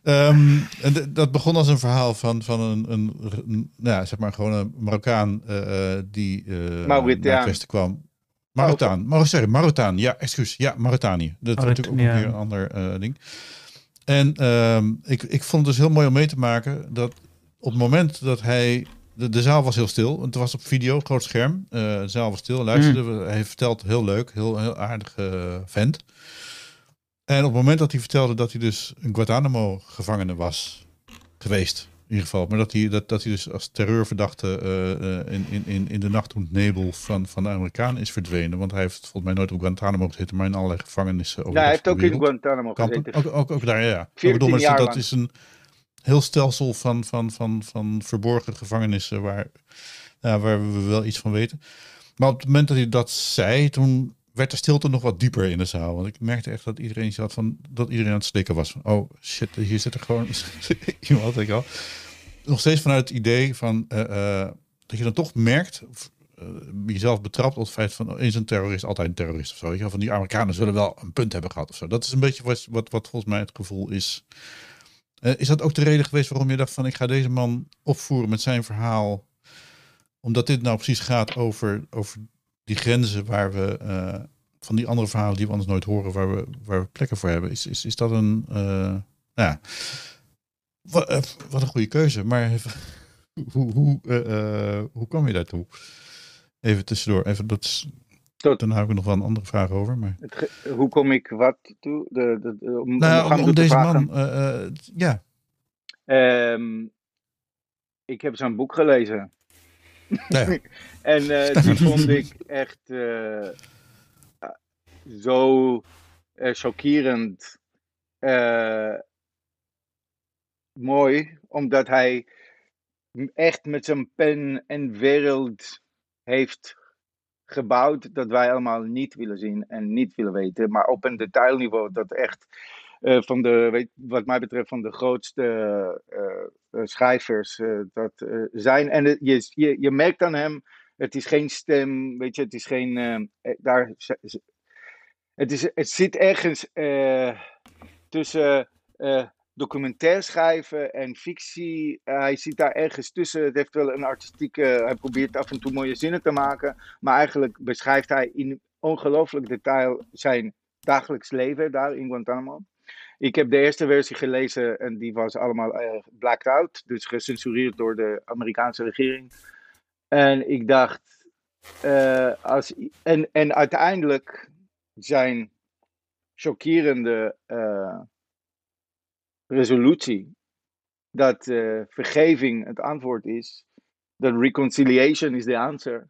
Ehm, en dat begon als een verhaal van, van een, een, een- nou ja, zeg maar gewoon een Marokkaan eh, eh, die eh Mauritiaan. naar het westen kwam. Marotaan, Mar sorry, Marotaan, ja, excuus, ja, Mauritanië. Dat is natuurlijk ook weer een ander eh, ding. En ehm, ik, ik vond het dus heel mooi om mee te maken dat op het moment dat hij, de, de zaal was heel stil, het was op video, groot scherm, eh, de zaal was stil, luisterde, hij vertelt heel leuk, heel, heel aardig eh, vent. En op het moment dat hij vertelde dat hij dus een Guantanamo-gevangene was geweest, ieder geval, maar dat hij, dat, dat hij dus als terreurverdachte eh, eh, in, in, in, in de nacht toen het nebel van, van de Amerikanen is verdwenen, want hij heeft volgens mij nooit op Guantanamo gezeten, maar in allerlei gevangenissen over Nou, hij heeft ook in. Guantanamo Kampen. gezeten. Ook, ook, ook daar, ja, ja. Ik 14 bedoel, maar dat is een heel stelsel van, van, van, van verborgen gevangenissen waar, ja, waar we wel iets van weten. Maar op het moment dat hij dat zei, toen werd de stilte nog wat dieper in de zaal. Want ik merkte echt dat iedereen zat van, dat iedereen aan het slikken was. Van, oh shit, hier zit er gewoon [LAUGHS] iemand, ik al. Nog steeds vanuit het idee van, eh, eh, dat je dan toch merkt, of, eh, jezelf betrapt op het feit van, oh, is een terrorist altijd een terrorist of zo. Van die Amerikanen zullen wel een punt hebben gehad of zo. Dat is een beetje wat, wat, wat volgens mij het gevoel is. Is dat ook de reden geweest waarom je dacht van, ik ga deze man opvoeren met zijn verhaal? Omdat dit nou precies gaat over, over die grenzen waar we, eh, van die andere verhalen die we anders nooit horen, waar we, waar we plekken voor hebben. Is, is, is dat een, eh, nou ja, wat, eh, wat een goede keuze. Maar even, [LAUGHS] hoe, hoe, hoe kwam je daartoe? Even tussendoor. Even, dat is, Tot- dan heb ik nog wel een andere vraag over. Maar, hoe kom ik wat toe? De, de, de- om, nou, om, om deze vragen? man, ja, Ehm, ik heb zijn boek gelezen. [LAUGHS] En eh, die vond ik echt eh, zo eh, chockerend mooi, omdat hij echt met zijn pen een wereld heeft gebouwd dat wij allemaal niet willen zien en niet willen weten, maar op een detailniveau dat echt van de, weet, wat mij betreft, van de grootste schrijvers eh, dat eh, zijn. En je, je, je merkt aan hem, het is geen stem, weet je, het is geen, eh, eh, daar, het, is, het zit ergens eh, tussen eh, documentair schrijven en fictie. Eh, hij zit daar ergens tussen. Het heeft wel een artistieke. Hij probeert af en toe mooie zinnen te maken. Maar eigenlijk beschrijft hij in ongelooflijk detail zijn dagelijks leven daar in Guantanamo. Ik heb de eerste versie gelezen en die was allemaal eh, blacked out. Dus gecensureerd door de Amerikaanse regering. En ik dacht. eh, als, en, en uiteindelijk zijn chockerende eh, resolutie dat vergeving het antwoord is, dat reconciliation is the answer,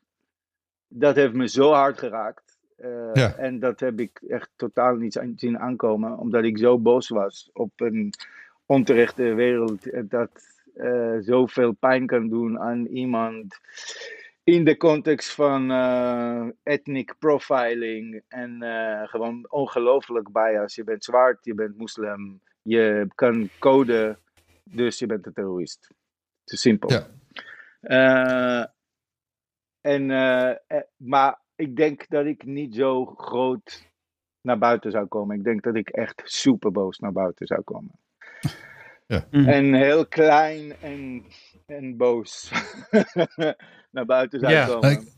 dat heeft me zo hard geraakt. Eh, Ja. En dat heb ik echt totaal niet aan- zien aankomen, omdat ik zo boos was op een onterechte wereld eh, dat eh, zoveel pijn kan doen aan iemand in de context van eh, ethnic profiling en gewoon ongelooflijk bias. Je bent zwart, je bent moslim, je kan code, dus je bent een terrorist. Te simpel. Ja. En, maar ik denk dat ik niet zo groot naar buiten zou komen. Ik denk dat ik echt super boos naar buiten zou komen. Ja. Mhm. En heel klein en, en boos [LAUGHS] naar buiten Ja. komen. Ik-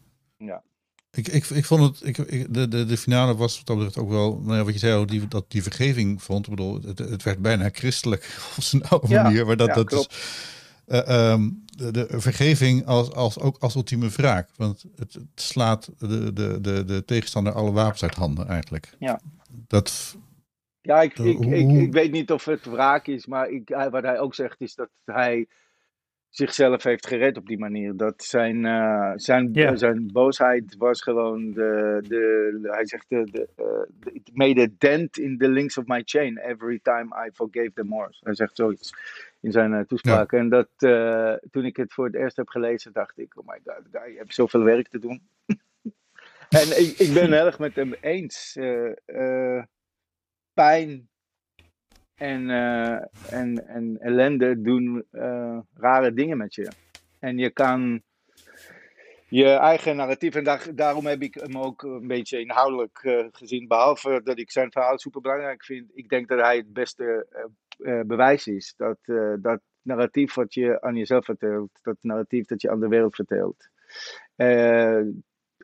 Ik, ik, ik vond het, ik, ik- de, de, de finale was wat dat betreft ook wel, nou ja, wat je zei, die, dat die vergeving vond. Ik bedoel, het, het werd bijna christelijk [LAUGHS] op zijn oude Ja, manier. Maar dat, ja, dat klopt. is eh, ehm, de, de vergeving als, als, ook als ultieme wraak. Want het, het slaat de, de, de, de tegenstander alle wapens uit handen eigenlijk. Ja. Dat, Ja, ik, ik, ik, hoe- ik weet niet of het wraak is, maar ik, wat hij ook zegt is dat hij zichzelf heeft gered op die manier. Dat zijn, eh, zijn, zijn boosheid was gewoon de, de, hij zegt de, de, eh, de- it made a dent in the links of my chain every time I forgave them more. Hij zegt zoiets in zijn eh, toespraak. En dat, eh, toen ik het voor het eerst heb gelezen, dacht ik, oh my god, guy, je hebt zoveel werk te doen. [LAUGHS] en ik, ik ben erg met hem eens. Eh, pijn en, en, en ellende doen rare dingen met je. En je kan je eigen narratief, en daar, daarom heb ik hem ook een beetje inhoudelijk eh, gezien, behalve dat ik zijn verhaal super belangrijk vind. Ik denk dat hij het beste eh, eh, bewijs is. Dat, dat narratief wat je aan jezelf vertelt, dat narratief dat je aan de wereld vertelt,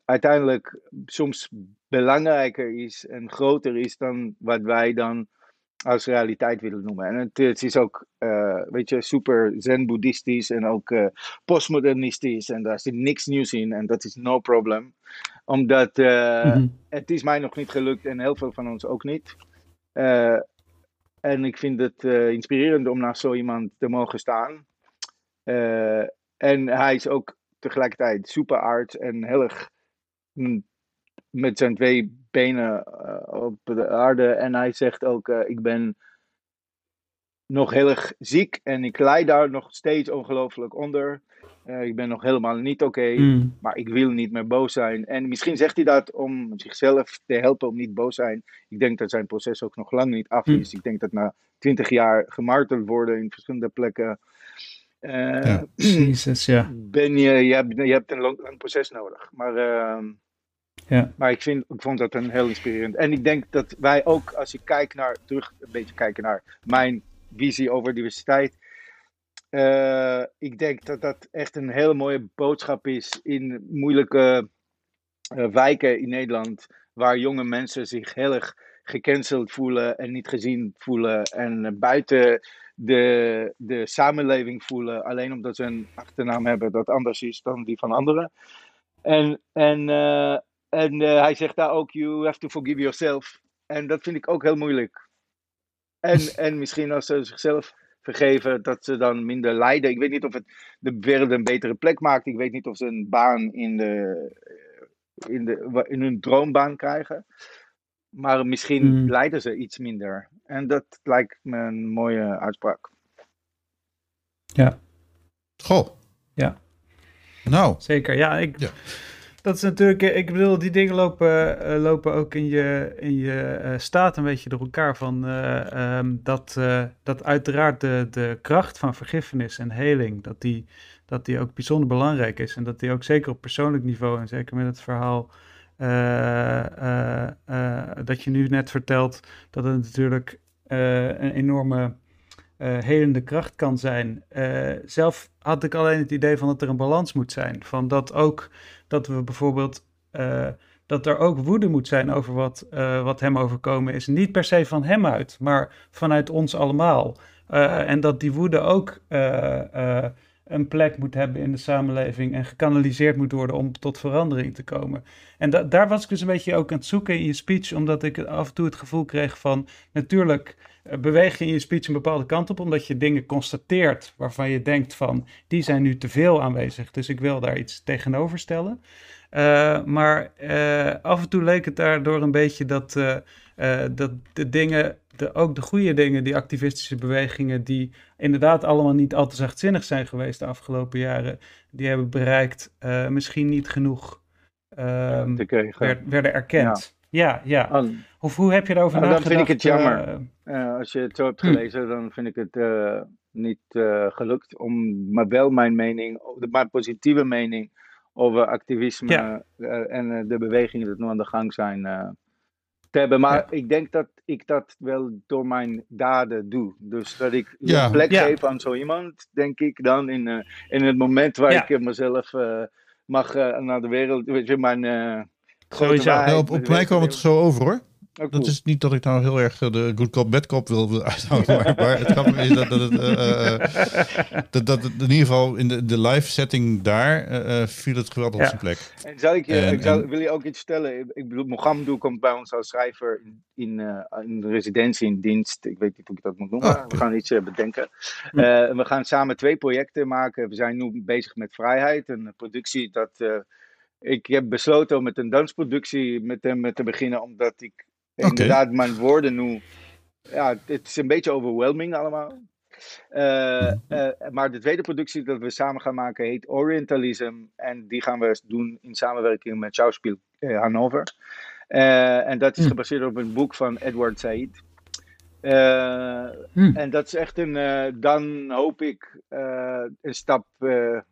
uiteindelijk soms belangrijker is en groter is dan wat wij dan als realiteit willen noemen. En het, het is ook, eh, weet je, super zen-boeddhistisch en ook eh, postmodernistisch. En daar zit niks nieuws in en dat is no problem. Omdat eh, Mhm. het is mij nog niet gelukt en heel veel van ons ook niet. En ik vind het inspirerend om naast zo iemand te mogen staan. En hij is ook tegelijkertijd super art en heel erg mm, met zijn twee benen eh, op de aarde. En hij zegt ook, eh, ik ben nog heel erg ziek en ik lijk daar nog steeds ongelooflijk onder. Eh, ik ben nog helemaal niet oké, Mhm. maar ik wil niet meer boos zijn. En misschien zegt hij dat om zichzelf te helpen om niet boos te zijn. Ik denk dat zijn proces ook nog lang niet af Hm. is. Ik denk dat na twintig jaar gemarteld worden in verschillende plekken... eh, Ja. Jezus, ja. [CLEARS THROAT] ben je, je hebt, je hebt een lang, lang proces nodig. Maar, ehm, Ja. maar ik, vind, ik vond dat een heel inspirerend. En ik denk dat wij ook, als je kijkt naar, terug een beetje kijken naar mijn visie over diversiteit. eh, ik denk dat dat echt een hele mooie boodschap is in moeilijke eh, wijken in Nederland. Waar jonge mensen zich heel erg gecanceld voelen en niet gezien voelen. En buiten de, de samenleving voelen. Alleen omdat ze een achternaam hebben dat anders is dan die van anderen. En, en, eh, en eh, hij zegt daar ook: You have to forgive yourself. En dat vind ik ook heel moeilijk. En, [LAUGHS] en misschien als ze zichzelf vergeven, dat ze dan minder lijden. Ik weet niet of het de wereld een betere plek maakt. Ik weet niet of ze een baan in, de, in, de, in hun droombaan krijgen. Maar misschien Hmm. lijden ze iets minder. En dat lijkt me een mooie uitspraak. Ja, goh. Ja. Nou, zeker. Ja, ik, Ja. Dat is natuurlijk, eh, ik bedoel, die dingen lopen, eh, lopen ook in je, in je eh, staat een beetje door elkaar. Van, eh, ehm, dat, dat uiteraard de, de kracht van vergiffenis en heling, dat die, dat die ook bijzonder belangrijk is. En dat die ook zeker op persoonlijk niveau, en zeker met het verhaal dat je nu net vertelt, dat het natuurlijk een enorme eh, helende kracht kan zijn. Eh, zelf had ik alleen het idee van dat er een balans moet zijn. Van dat ook dat we bijvoorbeeld. eh, dat er ook woede moet zijn over wat, wat hem overkomen is. Niet per se van hem uit, maar vanuit ons allemaal. En dat die woede ook een plek moet hebben in de samenleving en gekanaliseerd moet worden om tot verandering te komen. En da- daar was ik dus een beetje ook aan het zoeken in je speech, omdat ik af en toe het gevoel kreeg van natuurlijk eh, beweeg je in je speech een bepaalde kant op, omdat je dingen constateert waarvan je denkt van die zijn nu te veel aanwezig, dus ik wil daar iets tegenover stellen. Eh, maar eh, af en toe leek het daardoor een beetje dat, eh, dat de dingen, de, ook de goede dingen, die activistische bewegingen, die inderdaad allemaal niet al te zachtzinnig zijn geweest de afgelopen jaren, die hebben bereikt, eh, misschien niet genoeg ehm, te krijgen. werd- werden erkend. Ja, ja. Of hoe heb je erover Nou, dan nagedacht? vind ik het jammer. Eh, als je het zo hebt Hm. gelezen, dan vind ik het niet gelukt om maar wel mijn mening, de, mijn positieve mening over activisme Ja. en de bewegingen die nu aan de gang zijn, te hebben. Maar ik denk dat ik dat wel door mijn daden doe. Dus dat ik Ja. een plek Ja. geef aan zo iemand, denk ik dan. In, eh, in het moment waar Ja. ik eh, mezelf eh, mag eh, naar de wereld. Weet je, mijn. eh grote Sowieso. waarheid Ja, op, op mij kwam het zo over hoor. Oh, Dat is niet dat ik nou heel erg eh, de good cop, bad cop wil, uithouden. Maar, maar het grappige is dat, dat het... eh, eh, dat, dat het in ieder geval in de, de live setting daar viel het geweldig Ja. op zijn plek. En zal ik je, En- ik en- wil je ook iets vertellen? Ik- bedoel, Mohamedou komt bij ons als schrijver in, in, eh, in residentie in dienst. Ik weet niet hoe ik dat moet noemen. Oh, oké. We gaan iets bedenken. Hm. Eh, we gaan samen twee projecten maken. We zijn nu bezig met Vrijheid, een productie dat. eh, ik heb besloten om met een dansproductie met hem te beginnen, omdat ik Inderdaad mijn woorden nu. Ja, het is een beetje overwhelming allemaal. Eh, eh, maar de tweede productie dat we samen gaan maken heet Orientalism. En die gaan we doen in samenwerking met Schauspiel eh, Hannover. En dat is Hm. gebaseerd op een boek van Edward Said. Eh, Hm. En dat is echt een. dan hoop ik een stap,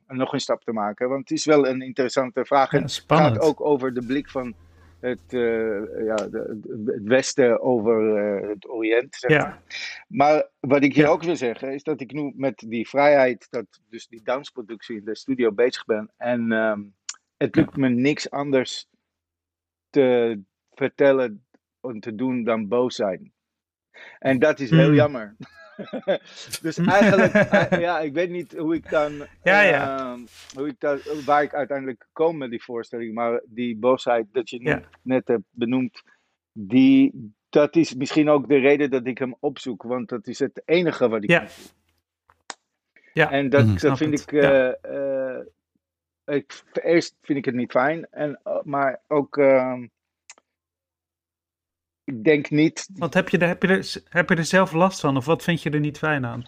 nog een stap te maken. Want het is wel een interessante vraag. En Ja, het gaat ook over de blik van het, eh, ja, het Westen over eh, het Oriënt. Zeg maar. Ja, Maar wat ik hier Ja. ook wil zeggen, is dat ik nu met die vrijheid, dat, dus die dansproductie in de studio bezig ben. En ehm, het lukt me niks anders te vertellen en te doen dan boos zijn. En dat is heel Hmm. jammer. [LAUGHS] dus eigenlijk, [LAUGHS] eh, ja, ik weet niet hoe ik dan, Ja, ja. ehm, hoe ik dat, waar ik uiteindelijk kom met die voorstelling, maar die boosheid dat je Ja. net hebt benoemd, die, dat is misschien ook de reden dat ik hem opzoek, want dat is het enige wat ik Ja. kan doen. Ja, En dat, Mhm. dat vind het, ik, ja. eh, eh, ik, eerst vind ik het niet fijn, en, maar ook, ehm, ik denk niet wat heb je, er, heb, je er, heb je er zelf last van? Of wat vind je er niet fijn aan?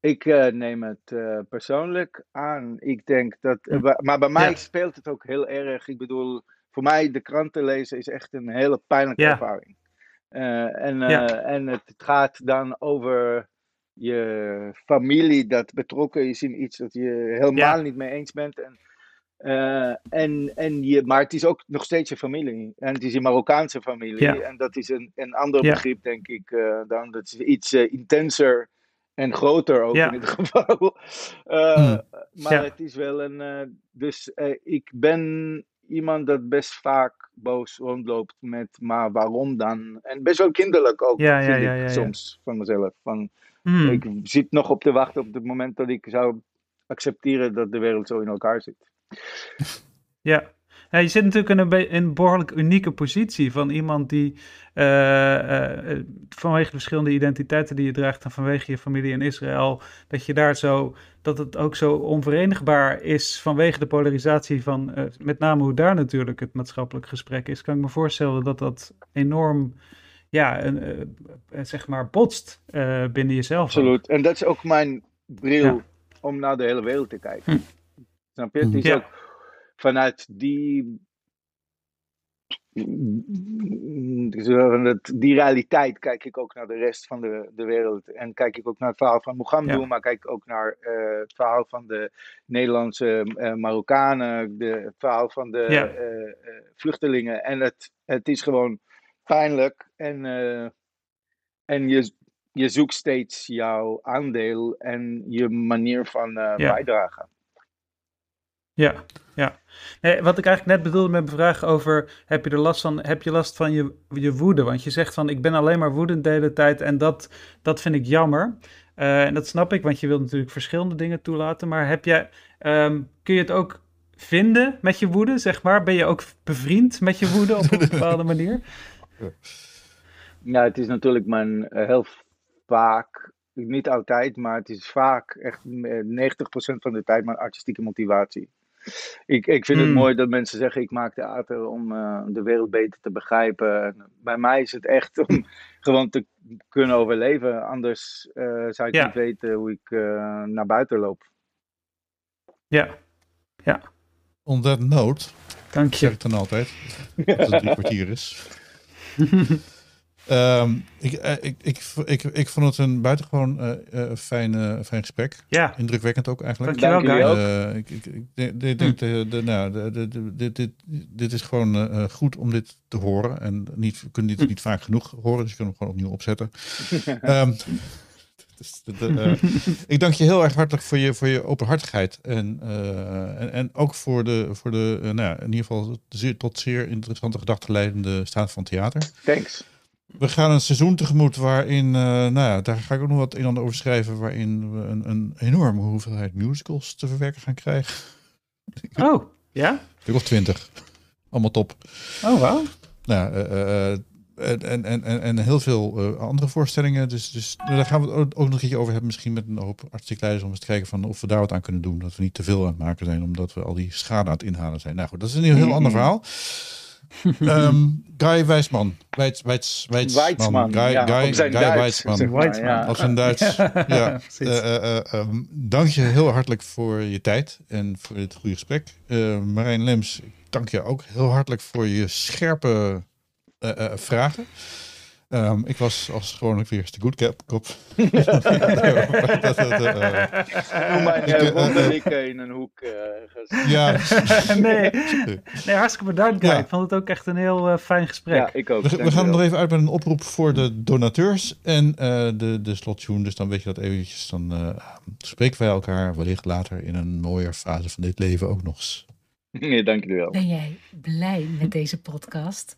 Ik eh, neem het eh, persoonlijk aan. Ik denk dat. eh, wa- maar bij mij Hm. Ja. speelt het ook heel erg. Ik bedoel, voor mij de kranten lezen is echt een hele pijnlijke Ja. ervaring. En Ja. en het gaat dan over je familie dat betrokken is in iets dat je helemaal niet mee eens bent. En, eh, en, en je, maar het is ook nog steeds je familie. En het is je Marokkaanse familie. Ja. En dat is een, een ander Ja. begrip, denk ik. eh, dan. Dat is iets eh, intenser en groter ook Ja. in dit [LAUGHS] geval. Hmm. Maar het is wel een. dus ik ben iemand dat best vaak boos rondloopt met. Maar waarom dan? En best wel kinderlijk ook, Ja, vind ja, ik ja, soms van mezelf. Van, Hmm. Ik zit nog op te wachten op het moment dat ik zou accepteren dat de wereld zo in elkaar zit. Ja. Ja, je zit natuurlijk in een, in een behoorlijk unieke positie van iemand die eh, eh, vanwege de verschillende identiteiten die je draagt en vanwege je familie in Israël, dat je daar zo, dat het ook zo onverenigbaar is vanwege de polarisatie van eh, met name hoe daar natuurlijk het maatschappelijk gesprek is, kan ik me voorstellen dat dat enorm, ja, een, eh, eh, zeg maar botst eh, binnen jezelf. Absoluut. En dat is ook mijn bril Ja. om naar de hele wereld te kijken. Hm. Snap je? Het is Ja. ook vanuit die. het- Die realiteit kijk ik ook naar de rest van de, de wereld. En kijk ik ook naar het verhaal van Mohamedou, Ja. maar kijk ik ook naar eh, het verhaal van de Nederlandse eh, Marokkanen, de, het verhaal van de Ja. eh, eh, vluchtelingen. En het, het is gewoon pijnlijk. En, eh, en je, je zoekt steeds jouw aandeel en je manier van Ja. bijdragen. Ja, ja. Nee, wat ik eigenlijk net bedoelde met mijn vraag over, heb je er last van, heb je last van je, je woede? Want je zegt van, ik ben alleen maar woedend de hele tijd en dat, dat vind ik jammer. Eh, en dat snap ik, want je wilt natuurlijk verschillende dingen toelaten. Maar heb jij, ehm, kun je het ook vinden met je woede, zeg maar? Ben je ook bevriend met je woede op een bepaalde [LAUGHS] manier? Ja, het is natuurlijk mijn eh, heel vaak, niet altijd, maar het is vaak echt eh, 90% van de tijd mijn artistieke motivatie. Ik, ik vind het Mm. mooi dat mensen zeggen: ik maak theater om eh, de wereld beter te begrijpen. En Bij mij is het echt om [LAUGHS] gewoon te kunnen overleven. Anders eh, zou ik Ja. niet weten hoe ik eh, naar buiten loop. Ja, On that note, dank zeg je. ik dan altijd, als het drie kwartier is. [LAUGHS] Ehm, ik, eh, ik, ik, ik, ik vond het een buitengewoon eh, eh, fijn, fijn gesprek. Ja, Indrukwekkend ook eigenlijk. dankjewel Dank. Eh, ik, ik, ik denk- ik denk de, de, nou, de, de, de- dit, dit, dit is gewoon goed om dit te horen. En niet, we kunnen dit niet vaak genoeg horen, dus je kunt hem gewoon opnieuw opzetten. [LAUGHS] Ehm, dus de- de, [LAUGHS] ik dank je heel erg hartelijk voor je, voor je openhartigheid. En, eh, en, en ook voor de, voor de nou ja, in ieder geval zeer, tot zeer interessante gedachtenleidende staat van theater. Thanks. We gaan een seizoen tegemoet waarin, eh, nou ja, daar ga ik ook nog wat een en ander over schrijven, waarin we een, een enorme hoeveelheid musicals te verwerken gaan krijgen. Oh, ja? Een of twintig. Allemaal top. Oh, wauw. Nou, eh, eh, en, en, en, en heel veel eh, andere voorstellingen. Dus, dus nou, daar gaan we het ook nog een keertje over hebben. Misschien met een hoop artistiek leiders om eens te kijken van of we daar wat aan kunnen doen. Dat we niet te veel aan het maken zijn, omdat we al die schade aan het inhalen zijn. Nou goed, dat is een heel, heel ander verhaal. [LAUGHS] Ehm, Guy Wijsman. Wijts, Wijtsman. Weidsman. Guy, ja, Guy, Guy ja. Als een Duits. [LAUGHS] ja. Eh, eh, eh, ehm, dank je heel hartelijk voor je tijd en voor dit goede gesprek. Eh, Marijn Lems, ik dank je ook heel hartelijk voor je scherpe eh, eh, vragen. Ehm, ik was als gewoonlijk weer de good cap, kop. [LAUGHS] [LAUGHS] Dat, eh, mijn Ik, eh, uh, wonderlikken in een hoek. eh, gast. ja, [LAUGHS] nee. nee, hartstikke bedankt. Ja. Ik vond het ook echt een heel eh, fijn gesprek. ja, ik ook. we, we gaan er nog even uit met een oproep voor de donateurs en eh, de, de slottune. Dus dan weet je dat eventjes. Dan eh, spreken wij elkaar wellicht later in een mooier fase van dit leven ook nog eens. Nee, dank jullie wel. Ben jij blij met deze podcast?